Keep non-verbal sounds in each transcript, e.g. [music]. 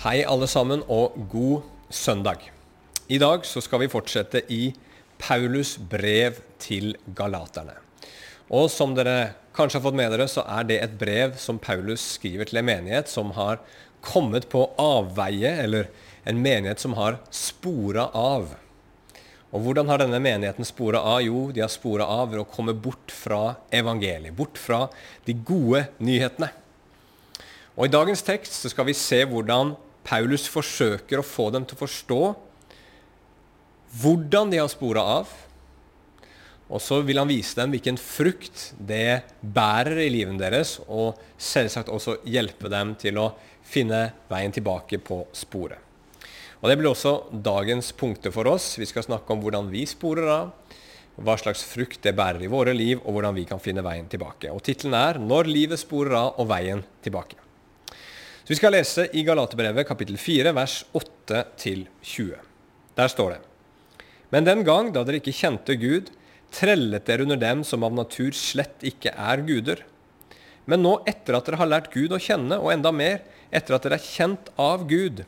Hei, alle sammen, og god søndag. I dag så skal vi fortsette i Paulus brev til galaterne. Og som dere kanskje har fått med dere, så er det et brev som Paulus skriver til en menighet som har kommet på avveie, eller en menighet som har spora av. Og hvordan har denne menigheten spora av? Jo, de har spora av ved å komme bort fra evangeliet, bort fra de gode nyhetene. Og I dagens tekst så skal vi se hvordan Paulus forsøker å få dem til å forstå hvordan de har spora av. Og så vil han vise dem hvilken frukt det bærer i livet deres, og selvsagt også hjelpe dem til å finne veien tilbake på sporet. Og Det blir også dagens punkter for oss. Vi skal snakke om hvordan vi sporer av, hva slags frukt det bærer i våre liv, og hvordan vi kan finne veien tilbake. Og Tittelen er 'Når livet sporer av og veien tilbake'. Så Vi skal lese i Galaterbrevet kapittel 4, vers 8-20. Der står det Men den gang da dere ikke kjente Gud, trellet dere under dem som av natur slett ikke er guder. Men nå, etter at dere har lært Gud å kjenne, og enda mer, etter at dere er kjent av Gud,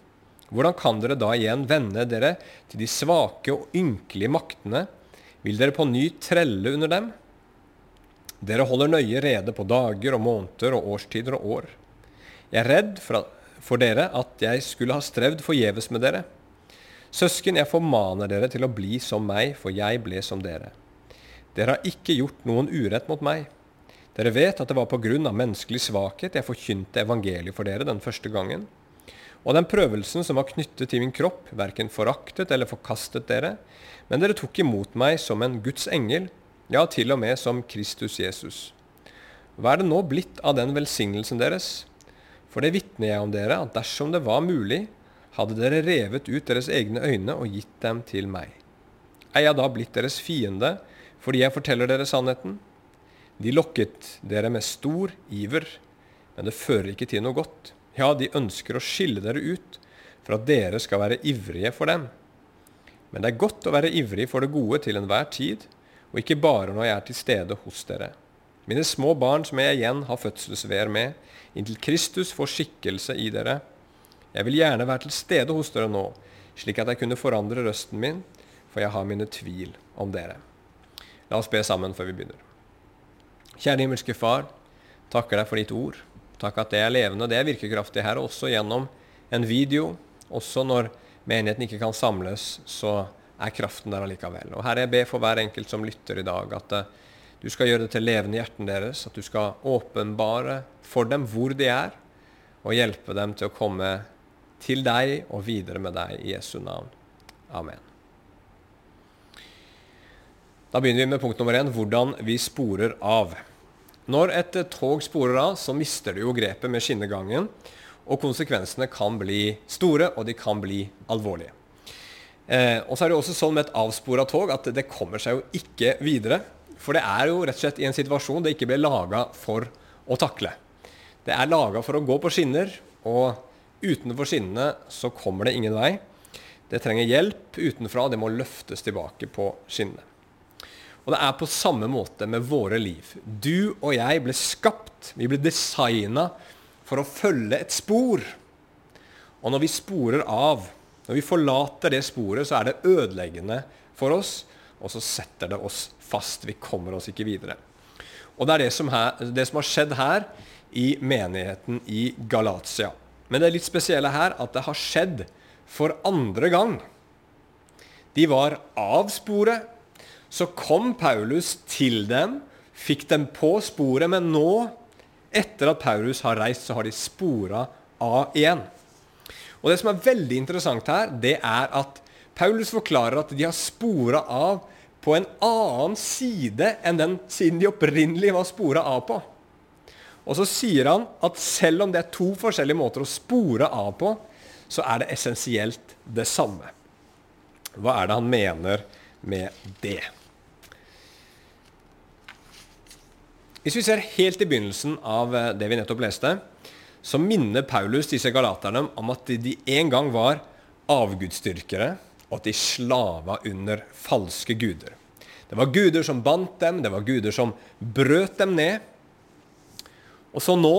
hvordan kan dere da igjen vende dere til de svake og ynkelige maktene? Vil dere på ny trelle under dem? Dere holder nøye rede på dager og måneder og årstider og år. Jeg er redd for, for dere at jeg skulle ha strevd forgjeves med dere. Søsken, jeg formaner dere til å bli som meg, for jeg ble som dere. Dere har ikke gjort noen urett mot meg. Dere vet at det var på grunn av menneskelig svakhet jeg forkynte evangeliet for dere den første gangen. Og den prøvelsen som var knyttet til min kropp, verken foraktet eller forkastet dere, men dere tok imot meg som en Guds engel, ja, til og med som Kristus Jesus. Hva er det nå blitt av den velsignelsen deres? For det vitner jeg om dere, at dersom det var mulig, hadde dere revet ut deres egne øyne og gitt dem til meg. Er jeg da blitt deres fiende fordi jeg forteller dere sannheten? De lokket dere med stor iver, men det fører ikke til noe godt. Ja, de ønsker å skille dere ut for at dere skal være ivrige for dem. Men det er godt å være ivrig for det gode til enhver tid, og ikke bare når jeg er til stede hos dere. Mine små barn som jeg igjen har fødselsveer med, inntil Kristus får skikkelse i dere. Jeg vil gjerne være til stede hos dere nå, slik at jeg kunne forandre røsten min, for jeg har mine tvil om dere. La oss be sammen før vi begynner. Kjære himmelske Far, takker deg for ditt ord. Takk at det er levende, det er virkekraftig her, også gjennom en video. Også når menigheten ikke kan samles, så er kraften der allikevel. Og Herre, jeg ber for hver enkelt som lytter i dag, at uh, du skal gjøre det til levende i hjerten deres, at du skal åpenbare for dem hvor de er, og hjelpe dem til å komme til deg og videre med deg i Jesu navn. Amen. Da begynner vi med punkt nummer én hvordan vi sporer av. Når et tog sporer av, så mister det jo grepet med skinnegangen. Og konsekvensene kan bli store, og de kan bli alvorlige. Eh, og så er det også sånn med et avspora tog at det kommer seg jo ikke videre. For det er jo rett og slett i en situasjon det ikke ble laga for å takle. Det er laga for å gå på skinner, og utenfor skinnene så kommer det ingen vei. Det trenger hjelp utenfra, det må løftes tilbake på skinnene. Og det er på samme måte med våre liv. Du og jeg ble skapt, vi ble designa for å følge et spor. Og når vi sporer av, når vi forlater det sporet, så er det ødeleggende for oss, og så setter det oss fast. Vi kommer oss ikke videre. Og det er det som, her, det som har skjedd her i menigheten i Galatia. Men det er litt spesielle her at det har skjedd for andre gang. De var av sporet, så kom Paulus til dem, fikk dem på sporet, men nå, etter at Paulus har reist, så har de spora av igjen. Og Det som er veldig interessant her, det er at Paulus forklarer at de har spora av på en annen side enn den siden de opprinnelig var spora av på. Og så sier han at selv om det er to forskjellige måter å spore av på, så er det essensielt det samme. Hva er det han mener med det? Hvis vi ser helt i begynnelsen av eh, det vi nettopp leste, så minner Paulus disse galaterne om at de en gang var avgudsdyrkere, og at de slava under falske guder. Det var guder som bandt dem, det var guder som brøt dem ned. Og så nå,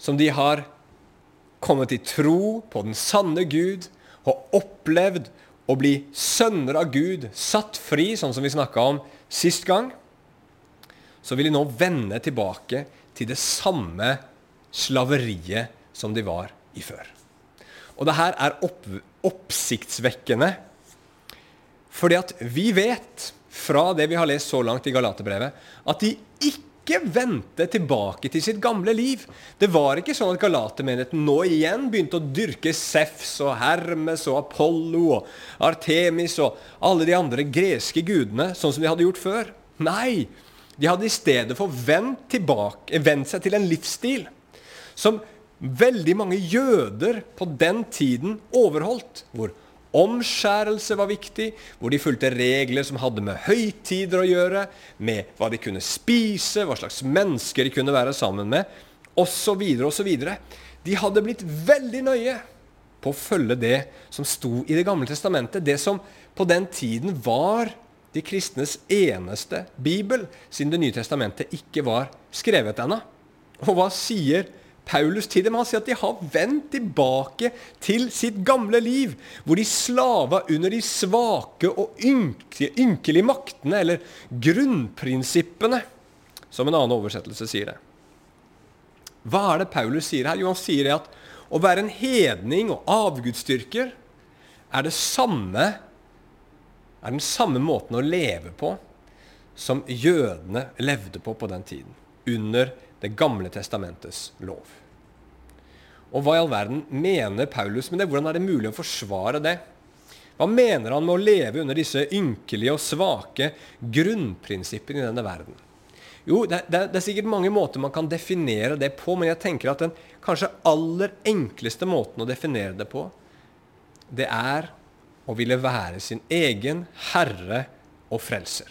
som de har kommet i tro på den sanne Gud og opplevd å bli sønner av Gud, satt fri, sånn som vi snakka om sist gang, så vil de nå vende tilbake til det samme slaveriet som de var i før. Og det her er opp, oppsiktsvekkende, fordi at vi vet fra det vi har lest så langt i Galaterbrevet, at de ikke vendte tilbake til sitt gamle liv. Det var ikke sånn at Galatermenigheten nå igjen begynte å dyrke Sefs og Hermes og Apollo og Artemis og alle de andre greske gudene, sånn som de hadde gjort før. Nei, de hadde i stedet for vendt, tilbake, vendt seg til en livsstil som veldig mange jøder på den tiden overholdt. Hvor omskjærelse var viktig, hvor de fulgte regler som hadde med høytider å gjøre, med hva de kunne spise, hva slags mennesker de kunne være sammen med, osv. osv. De hadde blitt veldig nøye på å følge det som sto i Det gamle testamentet. Det som på den tiden var de kristnes eneste bibel, siden Det nye testamentet ikke var skrevet ennå. Og hva sier Paulus til dem? Han sier at de har vendt tilbake til sitt gamle liv, hvor de slava under de svake og ynkelige maktene, eller grunnprinsippene, som en annen oversettelse sier det. Hva er det Paulus sier her? Jo, han sier at å være en hedning og avgudsdyrker er det samme er den samme måten å leve på som jødene levde på på den tiden, under Det gamle testamentets lov. Og hva i all verden mener Paulus med det? Hvordan er det mulig å forsvare det? Hva mener han med å leve under disse ynkelige og svake grunnprinsippene i denne verden? Jo, det, det, det, er sikkert mange måter man kan definere det på, men jeg tenker at den kanskje aller enkleste måten å definere det på, det er å ville være sin egen herre og frelser.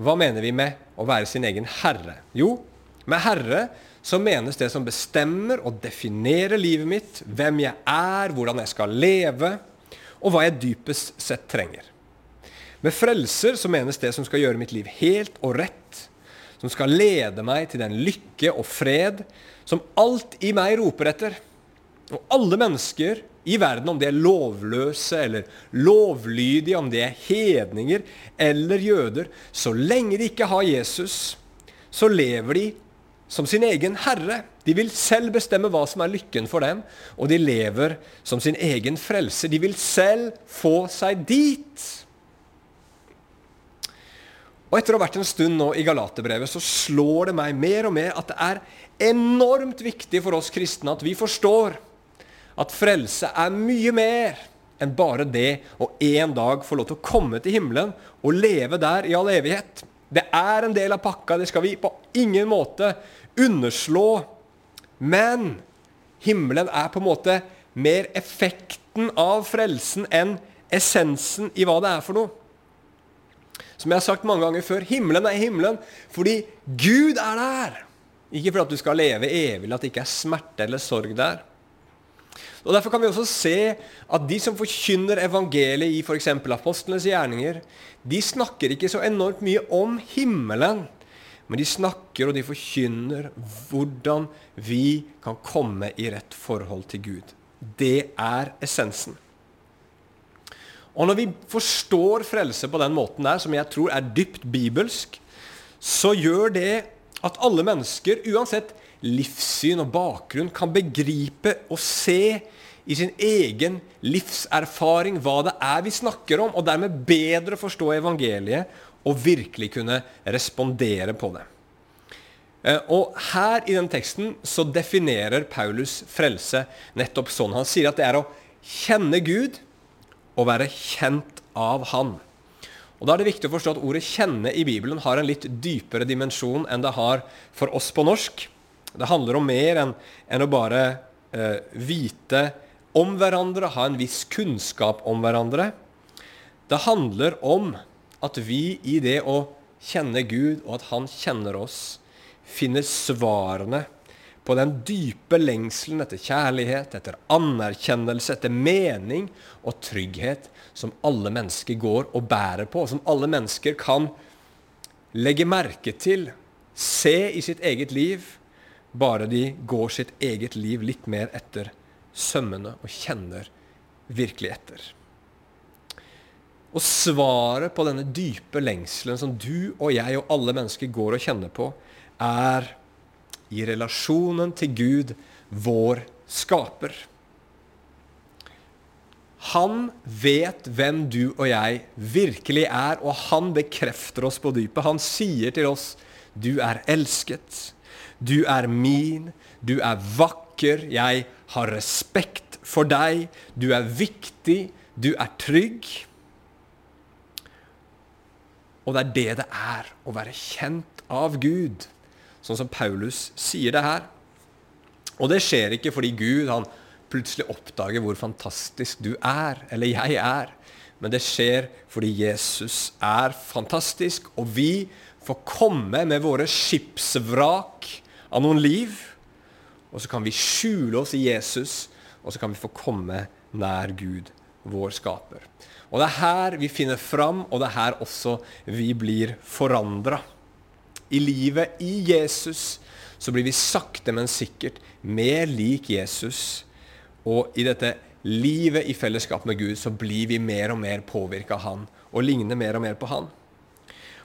Hva mener vi med å være sin egen herre? Jo, med herre så menes det som bestemmer og definerer livet mitt, hvem jeg er, hvordan jeg skal leve, og hva jeg dypest sett trenger. Med frelser så menes det som skal gjøre mitt liv helt og rett, som skal lede meg til den lykke og fred som alt i meg roper etter. Og alle mennesker i verden, om de er lovløse eller lovlydige, om de er hedninger eller jøder, så lenge de ikke har Jesus, så lever de som sin egen herre. De vil selv bestemme hva som er lykken for dem, og de lever som sin egen frelse. De vil selv få seg dit. Og Etter å ha vært en stund nå i Galaterbrevet, så slår det meg mer og mer at det er enormt viktig for oss kristne at vi forstår at frelse er mye mer enn bare det å en dag få lov til å komme til himmelen og leve der i all evighet. Det er en del av pakka, det skal vi på ingen måte underslå. Men himmelen er på en måte mer effekten av frelsen enn essensen i hva det er for noe. Som jeg har sagt mange ganger før, himmelen er himmelen fordi Gud er der. Ikke for at du skal leve evig, at det ikke er smerte eller sorg der. Og Derfor kan vi også se at de som forkynner evangeliet i f.eks. apostlenes gjerninger, de snakker ikke så enormt mye om himmelen, men de snakker og de forkynner hvordan vi kan komme i rett forhold til Gud. Det er essensen. Og når vi forstår frelse på den måten der, som jeg tror er dypt bibelsk, så gjør det at alle mennesker, uansett livssyn og bakgrunn kan begripe og se i sin egen livserfaring hva det er vi snakker om, og dermed bedre forstå evangeliet og virkelig kunne respondere på det. Eh, og Her i den teksten så definerer Paulus frelse nettopp sånn. Han sier at det er å kjenne Gud og være kjent av Han. Og Da er det viktig å forstå at ordet 'kjenne' i Bibelen har en litt dypere dimensjon enn det har for oss på norsk. Det handler om mer enn, enn å bare eh, vite om hverandre, ha en viss kunnskap om hverandre. Det handler om at vi i det å kjenne Gud, og at Han kjenner oss, finner svarene på den dype lengselen etter kjærlighet, etter anerkjennelse, etter mening og trygghet som alle mennesker går og bærer på, og som alle mennesker kan legge merke til, se i sitt eget liv bare de går sitt eget liv litt mer etter sømmene og kjenner virkelig etter. Og svaret på denne dype lengselen som du og jeg og alle mennesker går og kjenner på, er i relasjonen til Gud, vår skaper. Han vet hvem du og jeg virkelig er, og han bekrefter oss på dypet. Han sier til oss, 'Du er elsket. Du er min. Du er vakker. Jeg har respekt for deg. Du er viktig. Du er trygg.' Og det er det det er å være kjent av Gud, sånn som Paulus sier det her. Og det skjer ikke fordi Gud han plutselig oppdager hvor fantastisk du er, eller jeg er. Men det skjer fordi Jesus er fantastisk, og vi får komme med våre skipsvrak av noen liv. Og så kan vi skjule oss i Jesus, og så kan vi få komme nær Gud, vår skaper. Og det er her vi finner fram, og det er her også vi blir forandra. I livet i Jesus så blir vi sakte, men sikkert mer lik Jesus. Og i dette livet i fellesskap med Gud så blir vi mer og mer påvirka av Han og ligner mer og mer på Han.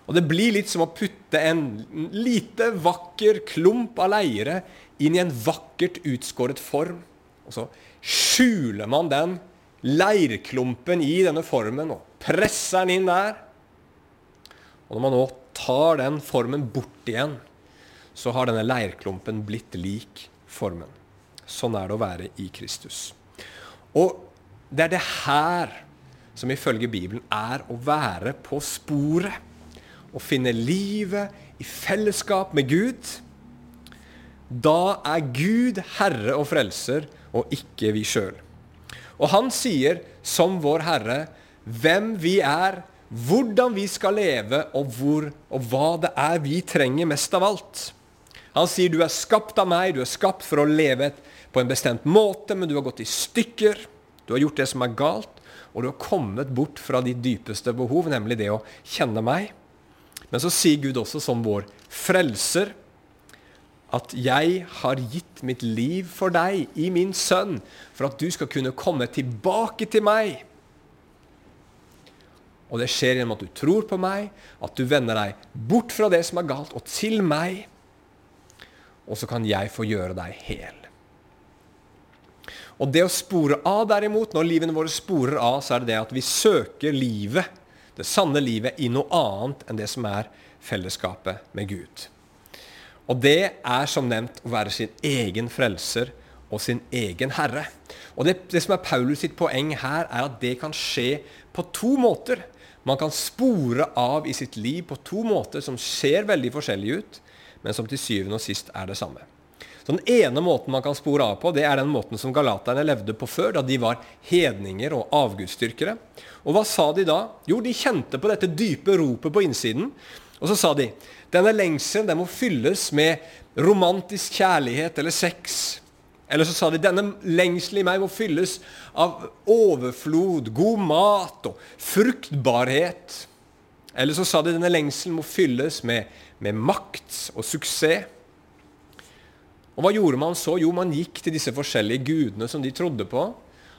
Og Det blir litt som å putte en lite, vakker klump av leire inn i en vakkert utskåret form. Og så skjuler man den leirklumpen i denne formen og presser den inn der. Og når man nå tar den formen bort igjen, så har denne leirklumpen blitt lik formen. Sånn er det å være i Kristus. Og det er det her som ifølge Bibelen er å være på sporet. Å finne livet i fellesskap med Gud. Da er Gud herre og frelser, og ikke vi sjøl. Og han sier, som vår Herre, hvem vi er, hvordan vi skal leve, og, hvor, og hva det er vi trenger mest av alt. Han sier du er skapt av meg, du er skapt for å leve på en bestemt måte, men du har gått i stykker. Du har gjort det som er galt, og du har kommet bort fra ditt dypeste behov, nemlig det å kjenne meg. Men så sier Gud også som vår frelser at jeg har gitt mitt liv for deg i min sønn, for at du skal kunne komme tilbake til meg. Og det skjer gjennom at du tror på meg, at du vender deg bort fra det som er galt, og til meg. Og så kan jeg få gjøre deg hel. Og det å spore av, derimot, når livene våre sporer av, så er det det at vi søker livet, det sanne livet, i noe annet enn det som er fellesskapet med Gud. Og det er som nevnt å være sin egen frelser og sin egen herre. Og det, det, som er Paulus sitt poeng her, er at det kan skje på to måter. Man kan spore av i sitt liv på to måter som ser veldig forskjellige ut, men som til syvende og sist er det samme. Så Den ene måten man kan spore av på, det er den måten som galaterne levde på før, da de var hedninger og avgudsdyrkere. Og hva sa de da? Jo, de kjente på dette dype ropet på innsiden. Og så sa de denne lengselen den må fylles med romantisk kjærlighet eller sex. Eller så sa de denne lengselen i meg må fylles av overflod, god mat og fruktbarhet. Eller så sa de denne lengselen må fylles med, med makt og suksess. Og hva gjorde man så? Jo, man gikk til disse forskjellige gudene som de trodde på.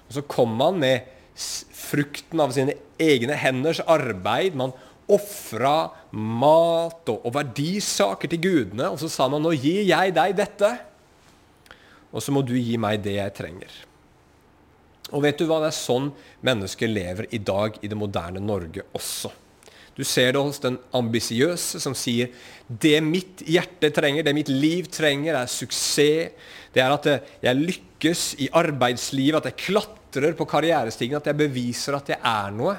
Og så kom man med frukten av sine egne henders arbeid. Man ofra mat og, og, verdisaker til gudene, og så sa man nå gir jeg deg dette, og så må du gi meg det jeg trenger. Og vet du hva, det er sånn mennesker lever i dag i det moderne Norge også. Du ser det hos den ambisiøse som sier det mitt hjerte trenger, det mitt liv trenger, er suksess. Det er at jeg lykkes i arbeidslivet, at jeg klatrer på karrierestigen, at jeg beviser at jeg er noe.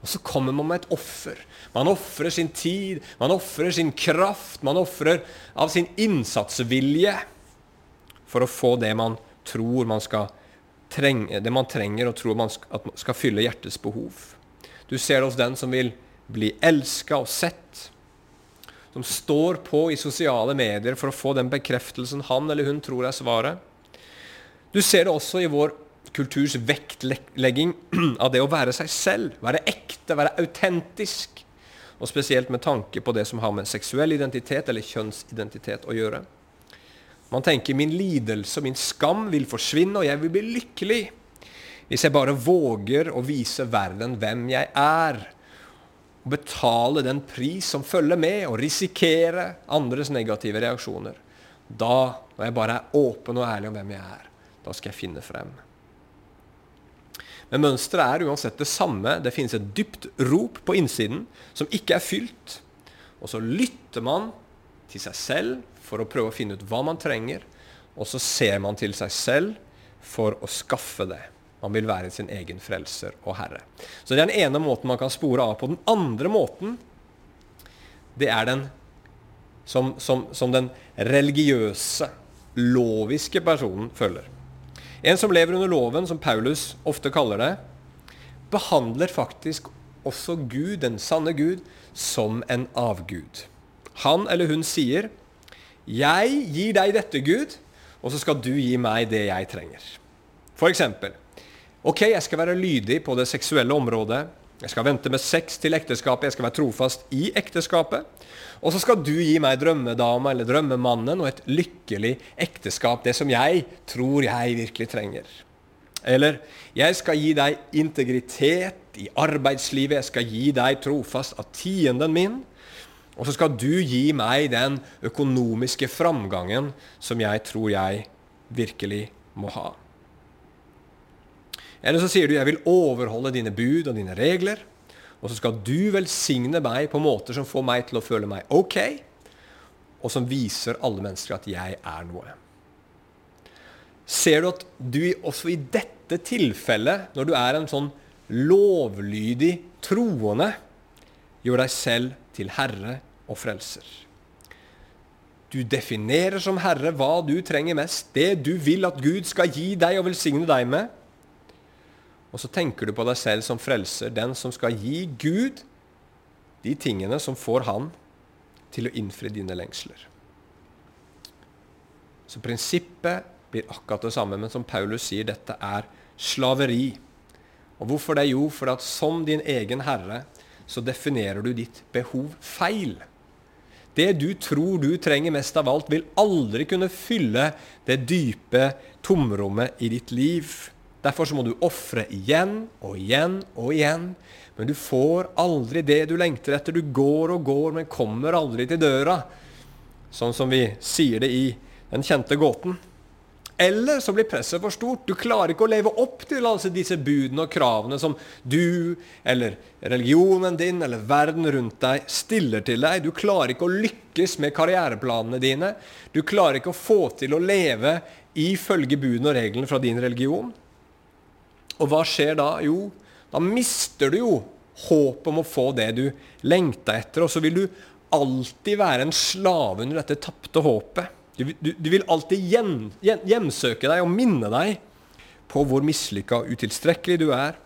Og så kommer man med et offer. Man ofrer sin tid, man ofrer sin kraft, man ofrer av sin innsatsvilje for å få det man tror man skal trenge, det man trenger og tror man skal, skal fylle hjertets behov. Du ser det hos den som vil bli elska og sett, som står på i sosiale medier for å få den bekreftelsen han eller hun tror er svaret. Du ser det også i vår kulturs vektlegging [clears throat] av det å være seg selv, være ekte, være autentisk. Og spesielt med tanke på det som har med seksuell identitet eller kjønnsidentitet å gjøre. Man tenker min lidelse og min skam vil forsvinne, og jeg vil bli lykkelig hvis jeg bare våger å vise verden hvem jeg er. Og betale den pris som følger med, og risikere andres negative reaksjoner. Da, når jeg bare er åpen og ærlig om hvem jeg er, da skal jeg finne frem. Men mønsteret er uansett det samme. Det finnes et dypt rop på innsiden som ikke er fylt. Og så lytter man til seg selv for å prøve å finne ut hva man trenger. Og så ser man til seg selv for å skaffe det. Man vil være sin egen frelser og herre. Så Det er den ene måten man kan spore av på. Den andre måten, det er den som, som, som den religiøse, loviske personen følger. En som lever under loven, som Paulus ofte kaller det, behandler faktisk også Gud, den sanne Gud, som en avgud. Han eller hun sier, 'Jeg gir deg dette, Gud, og så skal du gi meg det jeg trenger'. For eksempel, Ok, jeg skal være lydig på det seksuelle området. Jeg skal vente med sex til ekteskapet. Jeg skal være trofast i ekteskapet. Og så skal du gi meg drømmedama eller drømmemannen og et lykkelig ekteskap. Det som jeg tror jeg virkelig trenger. Eller jeg skal gi deg integritet i arbeidslivet. Jeg skal gi deg trofast av tienden min. Og så skal du gi meg den økonomiske framgangen som jeg tror jeg virkelig må ha. Eller så sier du 'jeg vil overholde dine bud og dine regler', og så skal du velsigne meg på måter som får meg til å føle meg ok, og som viser alle mennesker at jeg er noe. Ser du at du også i dette tilfellet, når du er en sånn lovlydig troende, gjør deg selv til herre og frelser? Du definerer som herre hva du trenger mest, det du vil at Gud skal gi deg og velsigne deg med. Og så tenker du på deg selv som frelser, den som skal gi Gud de tingene som får han til å innfri dine lengsler. Så prinsippet blir akkurat det samme, men som Paulus sier, dette er slaveri. Og hvorfor det? Jo, for at som din egen herre så definerer du ditt behov feil. Det du tror du trenger mest av alt, vil aldri kunne fylle det dype tomrommet i ditt liv. Derfor så må du ofre igjen og igjen og igjen. Men du får aldri det du lengter etter. Du går og går, men kommer aldri til døra. Sånn som vi sier det i den kjente gåten. Eller så blir presset for stort. Du klarer ikke å leve opp til altså disse budene og kravene som du eller religionen din eller verden rundt deg stiller til deg. Du klarer ikke å lykkes med karriereplanene dine. Du klarer ikke å få til å leve ifølge budene og reglene fra din religion. Og hva skjer da? Jo, da mister du jo håpet om å få det du lengta etter, og så vil du alltid være en slave under dette tapte håpet. Du, du, du, vil alltid hjem, hjemsøke deg og minne deg på hvor mislykka og utilstrekkelig du er,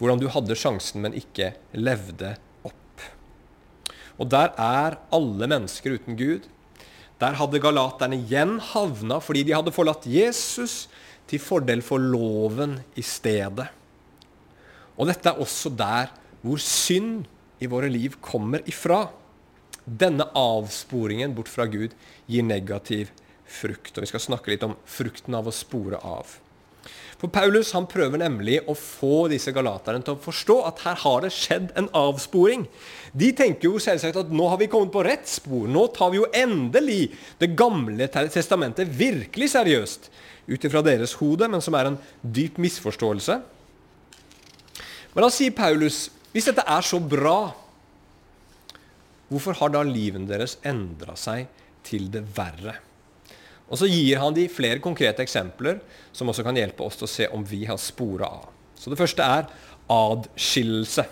hvordan du hadde sjansen, men ikke levde opp. Og der er alle mennesker uten Gud. Der hadde galaterne igjen havna fordi de hadde forlatt Jesus til fordel for loven i stedet. Og dette er også der hvor synd i våre liv kommer ifra. Denne avsporingen bort fra Gud gir negativ frukt. Og Vi skal snakke litt om frukten av å spore av. For Paulus han prøver nemlig å få disse galaterne til å forstå at her har det skjedd en avsporing. De tenker jo selvsagt at nå har vi kommet på rett spor. Nå tar vi jo endelig Det gamle testamentet virkelig seriøst ut ifra deres hode, men som er en dyp misforståelse. Men da sier Paulus hvis dette er så bra, hvorfor har da livet deres endra seg til det verre? Og Så gir han de flere konkrete eksempler som også kan hjelpe oss til å se om vi har spora av. Så Det første er adskillelse.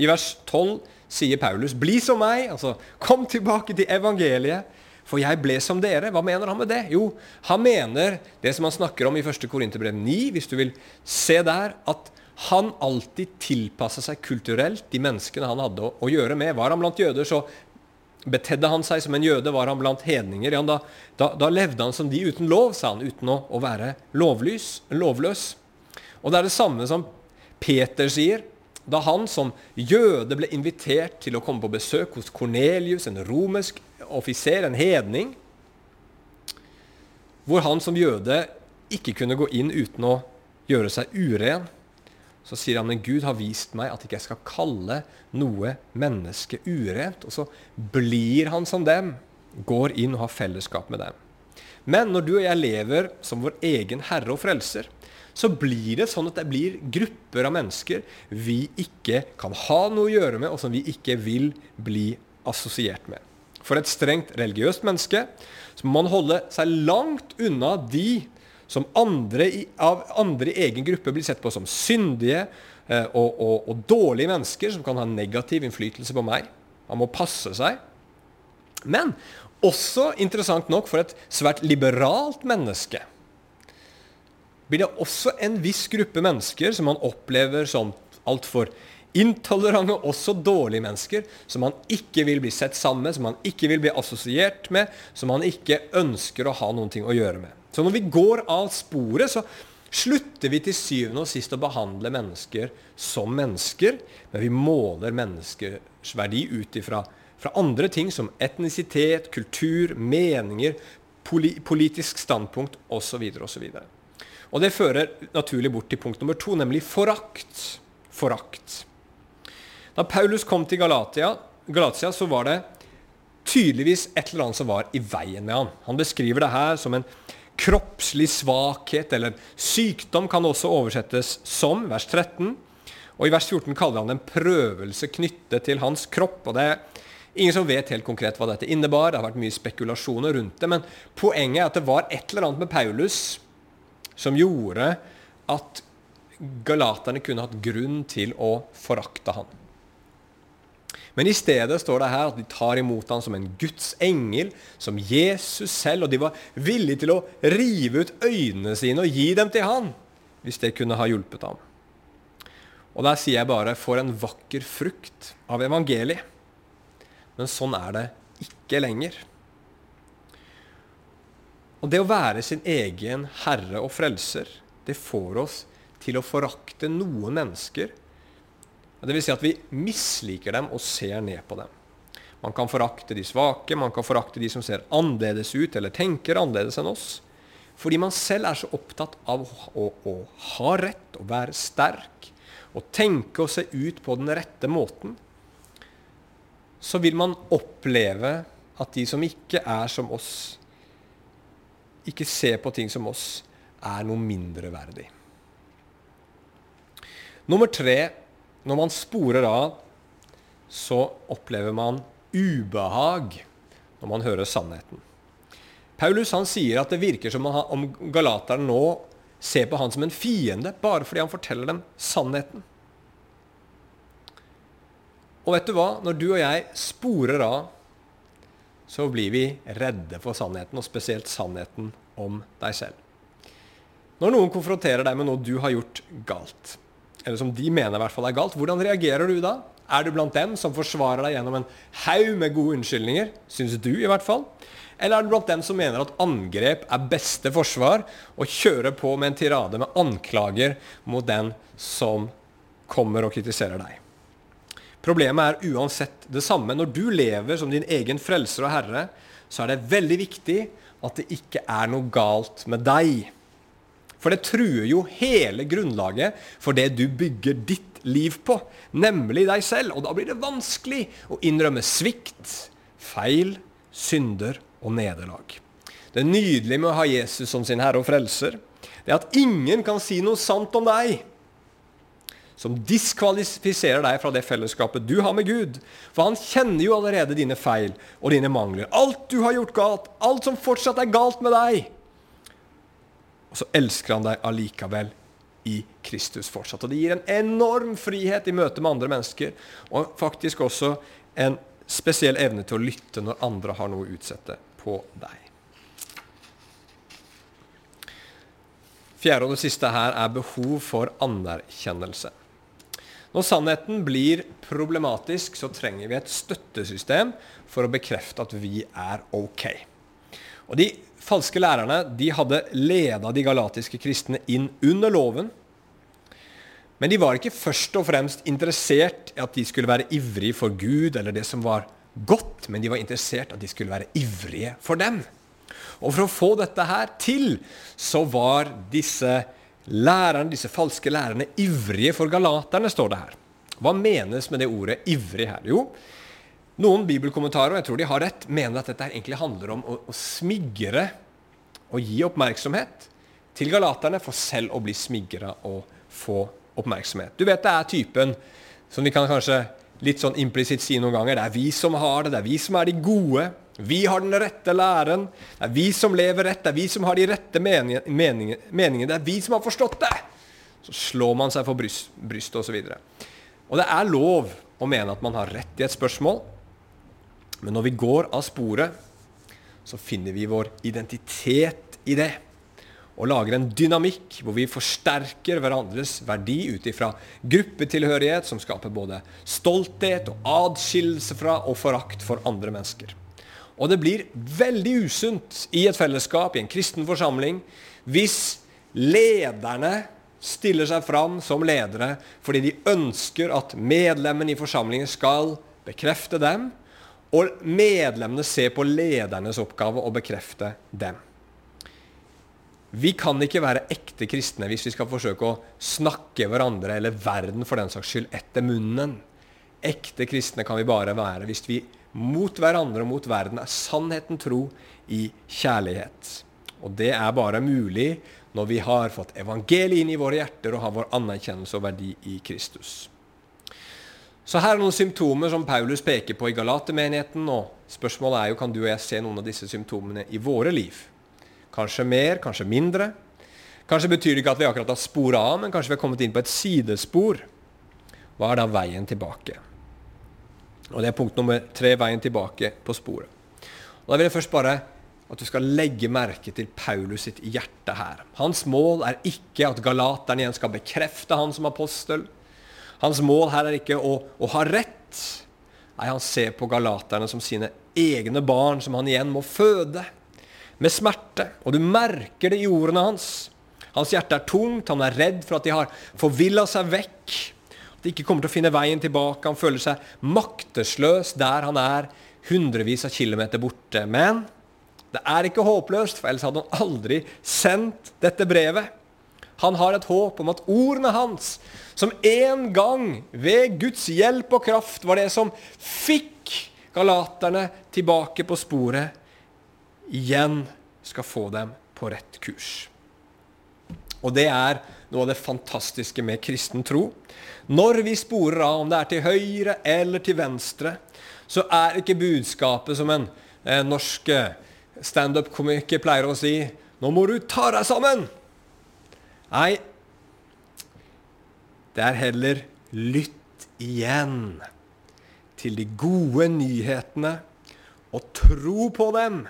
I vers 12 sier Paulus, 'Bli som meg', altså kom tilbake til evangeliet for jeg ble som dere. Hva mener han med det? Jo, han mener det som han snakker om i 1. Korinterbrev 9, hvis du vil se der, at han alltid tilpassa seg kulturelt de menneskene han hadde å, å, gjøre med. Var han blant jøder, så betedde han seg som en jøde. Var han blant hedninger, ja, da, da, da, levde han som de uten lov, sa han, uten å, å være lovlys, lovløs. Og det er det samme som Peter sier da han som jøde ble invitert til å komme på besøk hos Kornelius, en romersk offiser, en hedning. hvor han som jøde ikke kunne gå inn uten å gjøre seg uren. Så sier han men Gud har vist meg at ikke jeg skal kalle noe menneske urent. Og så blir han som dem, går inn og har fellesskap med dem. Men når du og jeg lever som vår egen herre og frelser, så blir det sånn at det blir grupper av mennesker vi ikke kan ha noe å gjøre med, og som vi ikke vil bli assosiert med. For et strengt religiøst menneske så må man holde seg langt unna de som andre i, av andre i egen gruppe blir sett på som syndige eh, og, og, og, dårlige mennesker som kan ha negativ innflytelse på meg. Man må passe seg. Men også interessant nok for et svært liberalt menneske blir det også en viss gruppe mennesker som man opplever som altfor intolerante, også dårlige mennesker, som man ikke vil bli sett sammen med, som man ikke vil bli assosiert med, som man ikke ønsker å ha noen ting å gjøre med. Så når vi går av sporet, så slutter vi til syvende og sist å behandle mennesker som mennesker, men vi måler menneskers verdi ut ifra fra andre ting som etnisitet, kultur, meninger, politisk standpunkt osv. osv. Og det fører naturlig bort til punkt nummer to, nemlig forakt. Forakt. Da Paulus kom til Galatia, Galatia, så var det tydeligvis et eller annet som var i veien med han. Han beskriver det her som en kroppslig svakhet, eller sykdom kan også oversettes som, vers 13. Og i vers 14 kaller han det en prøvelse knyttet til hans kropp. og det er Ingen som vet helt konkret hva dette innebar. Det har vært mye spekulasjoner rundt det. Men poenget er at det var et eller annet med Paulus som gjorde at galaterne kunne hatt grunn til å forakte han. Men i stedet står det her at de tar imot han som en Guds engel, som Jesus selv, og de var villige til å rive ut øynene sine og gi dem til han, hvis det kunne ha hjulpet ham. Og der sier jeg bare for en vakker frukt av evangeliet. Men sånn er det ikke lenger. Og det å være sin egen herre og frelser, det får oss til å forakte noen mennesker. Vil si at vi misliker dem og ser ned på dem. Man kan forakte de svake, man kan forakte de som ser annerledes ut eller tenker annerledes enn oss. Fordi man selv er så opptatt av å, å, å ha rett, å være sterk, å tenke og se ut på den rette måten. Så vil man oppleve at de som ikke er som oss, ikke ser på ting som oss, er noe mindreverdig. Nummer tre når man sporer av, så opplever man ubehag når man hører sannheten. Paulus han sier at det virker som om galateren nå ser på han som en fiende bare fordi han forteller dem sannheten. Og vet du hva? Når du og jeg sporer av så blir vi redde for sannheten, og spesielt sannheten om deg selv. Når noen konfronterer deg med noe du har gjort galt, eller som de mener i hvert fall er galt, hvordan reagerer du da? Er du blant dem som forsvarer deg gjennom en haug med gode unnskyldninger, syns du i hvert fall? Eller er du blant dem som mener at angrep er beste forsvar, og kjører på med en tirade med anklager mot den som kommer og kritiserer deg? Problemet er uansett det samme. Når du lever som din egen frelser og herre, så er det veldig viktig at det ikke er noe galt med deg. For det truer jo hele grunnlaget for det du bygger ditt liv på, nemlig deg selv. Og da blir det vanskelig å innrømme svikt, feil, synder og nederlag. Det nydelige med å ha Jesus som sin herre og frelser, det er at ingen kan si noe sant om deg som diskvalifiserer deg fra det fellesskapet du har med Gud. For han kjenner jo allerede dine feil og dine mangler. Alt du har gjort galt, alt som fortsatt er galt med deg. Og så elsker han deg allikevel i Kristus fortsatt. Og det gir en enorm frihet i møte med andre mennesker, og faktisk også en spesiell evne til å lytte når andre har noe å utsette på deg. Fjerde og det siste her er behov for anerkjennelse. Når sannheten blir problematisk, så trenger vi et støttesystem for å bekrefte at vi er ok. Og De falske lærerne de hadde leda de galatiske kristne inn under loven. Men de var ikke først og fremst interessert i at de skulle være ivrige for Gud eller det som var godt, men de var interessert i at de skulle være ivrige for dem. Og for å få dette her til, så var disse lærerne, disse falske lærerne ivrige for galaterne, står det her. Hva menes med det ordet 'ivrig' her? Jo, noen bibelkommentarer, og jeg tror de har rett, mener at dette egentlig handler om å, å smigre og gi oppmerksomhet til galaterne for selv å bli smigra og få oppmerksomhet. Du vet det er typen som vi kan kanskje litt sånn implisitt si noen ganger. Det er vi som har det, det er vi som er de gode. Vi har den rette læren. Det er vi som lever rett, det er vi som har de rette meningene. Mening, det er vi som har forstått det. Så slår man seg for bryst, brystet osv. Og, og det er lov å mene at man har rett i et spørsmål, men når vi går av sporet, så finner vi vår identitet i det og lager en dynamikk hvor vi forsterker hverandres verdi ut ifra gruppetilhørighet, som skaper både stolthet og adskillelse fra og forakt for andre mennesker. Og det blir veldig usunt i et fellesskap, i en kristen forsamling, hvis lederne stiller seg fram som ledere fordi de ønsker at medlemmene i forsamlingen skal bekrefte dem, og medlemmene ser på ledernes oppgave å bekrefte dem. Vi kan ikke være ekte kristne hvis vi skal forsøke å snakke hverandre eller verden for den saks skyld etter munnen. Ekte kristne kan vi bare være hvis vi mot hverandre og mot verden er sannheten tro i kjærlighet. Og det er bare mulig når vi har fått evangeliet inn i våre hjerter og har vår anerkjennelse og verdi i Kristus. Så her er noen symptomer som Paulus peker på i Galatermenigheten. Og spørsmålet er jo kan du og jeg se noen av disse symptomene i våre liv. Kanskje mer, kanskje mindre. Kanskje betyr det ikke at vi akkurat har spora av, men kanskje vi har kommet inn på et sidespor. Hva er da veien tilbake? Og Det er punkt nummer tre, veien tilbake på sporet. Og Da vil jeg først bare at du skal legge merke til Paulus sitt hjerte her. Hans mål er ikke at galateren igjen skal bekrefte han som apostel. Hans mål her er ikke å, å ha rett. Nei, han ser på galaterne som sine egne barn, som han igjen må føde med smerte, og du merker det i ordene hans. Hans hjerte er tungt, han er redd for at de har forvilla seg vekk. At de ikke kommer til å finne veien tilbake. Han føler seg maktesløs der han er hundrevis av kilometer borte. Men det er ikke håpløst, for ellers hadde han aldri sendt dette brevet. Han har et håp om at ordene hans, som en gang ved Guds hjelp og kraft var det som fikk galaterne tilbake på sporet, igjen skal få dem på rett kurs. Og det er noe av det fantastiske med kristen tro. Når vi sporer av, om det er til høyre eller til venstre, så er ikke budskapet som en eh, norsk standup-komiker pleier å si 'Nå må du ta deg sammen'. Nei, det er heller 'lytt igjen' til de gode nyhetene og tro på dem.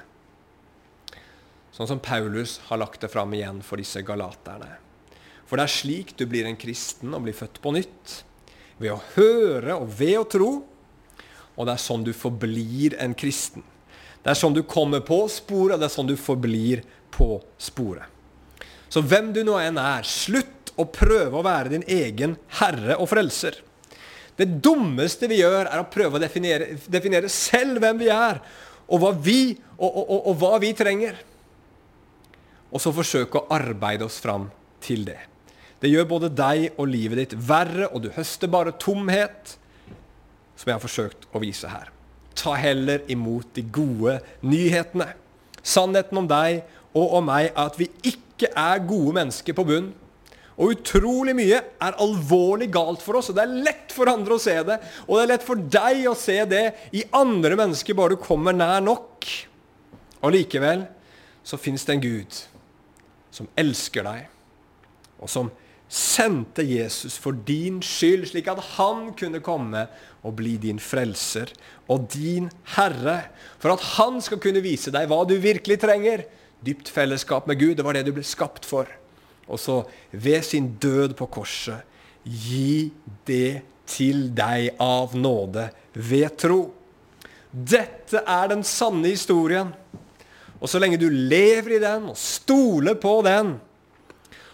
Sånn som Paulus har lagt det fram igjen for disse galaterne. For det er slik du blir en kristen og blir født på nytt. Ved å høre og ved å tro. Og det er sånn du forblir en kristen. Det er sånn du kommer på sporet, og det er sånn du forblir på sporet. Så hvem du nå enn er, slutt å prøve å være din egen herre og frelser. Det dummeste vi gjør, er å prøve å definere, definere selv hvem vi er, og hva vi, og, og, og, og hva vi trenger og så forsøke å arbeide oss fram til det. Det gjør både deg og livet ditt verre, og du høster bare tomhet, som jeg har forsøkt å vise her. Ta heller imot de gode nyhetene. Sannheten om deg og om meg at vi ikke er gode mennesker på bunn. Og utrolig mye er alvorlig galt for oss, og det er lett for andre å se det. Og det er lett for deg å se det i andre mennesker, bare du kommer nær nok. Og likevel så fins det en Gud som elsker deg, og som sendte Jesus for din skyld, slik at han kunne komme og bli din frelser og din herre. For at han skal kunne vise deg hva du virkelig trenger. Dypt fellesskap med Gud. Det var det du ble skapt for. Og så, ved sin død på korset, gi det til deg av nåde ved tro. Dette er den sanne historien. Og så lenge du lever i den og stoler på den,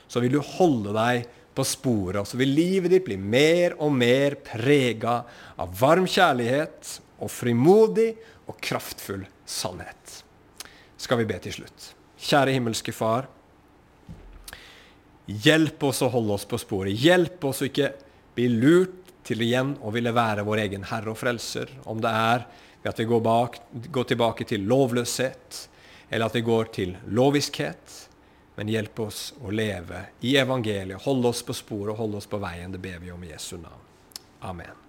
så vil du holde deg på sporet. Og så vil livet ditt bli mer og mer prega av varm kjærlighet og frimodig og kraftfull sannhet. skal vi be til slutt. Kjære himmelske Far. Hjelp oss å holde oss på sporet. Hjelp oss å ikke bli lurt til igjen å ville være vår egen herre og frelser. Om det er ved at vi går, bak, går tilbake til lovløshet, eller at vi går til loviskhet. Men hjelp oss å leve i evangeliet, holde oss på sporet og holde oss på veien. Det ber vi om i Jesu navn. Amen.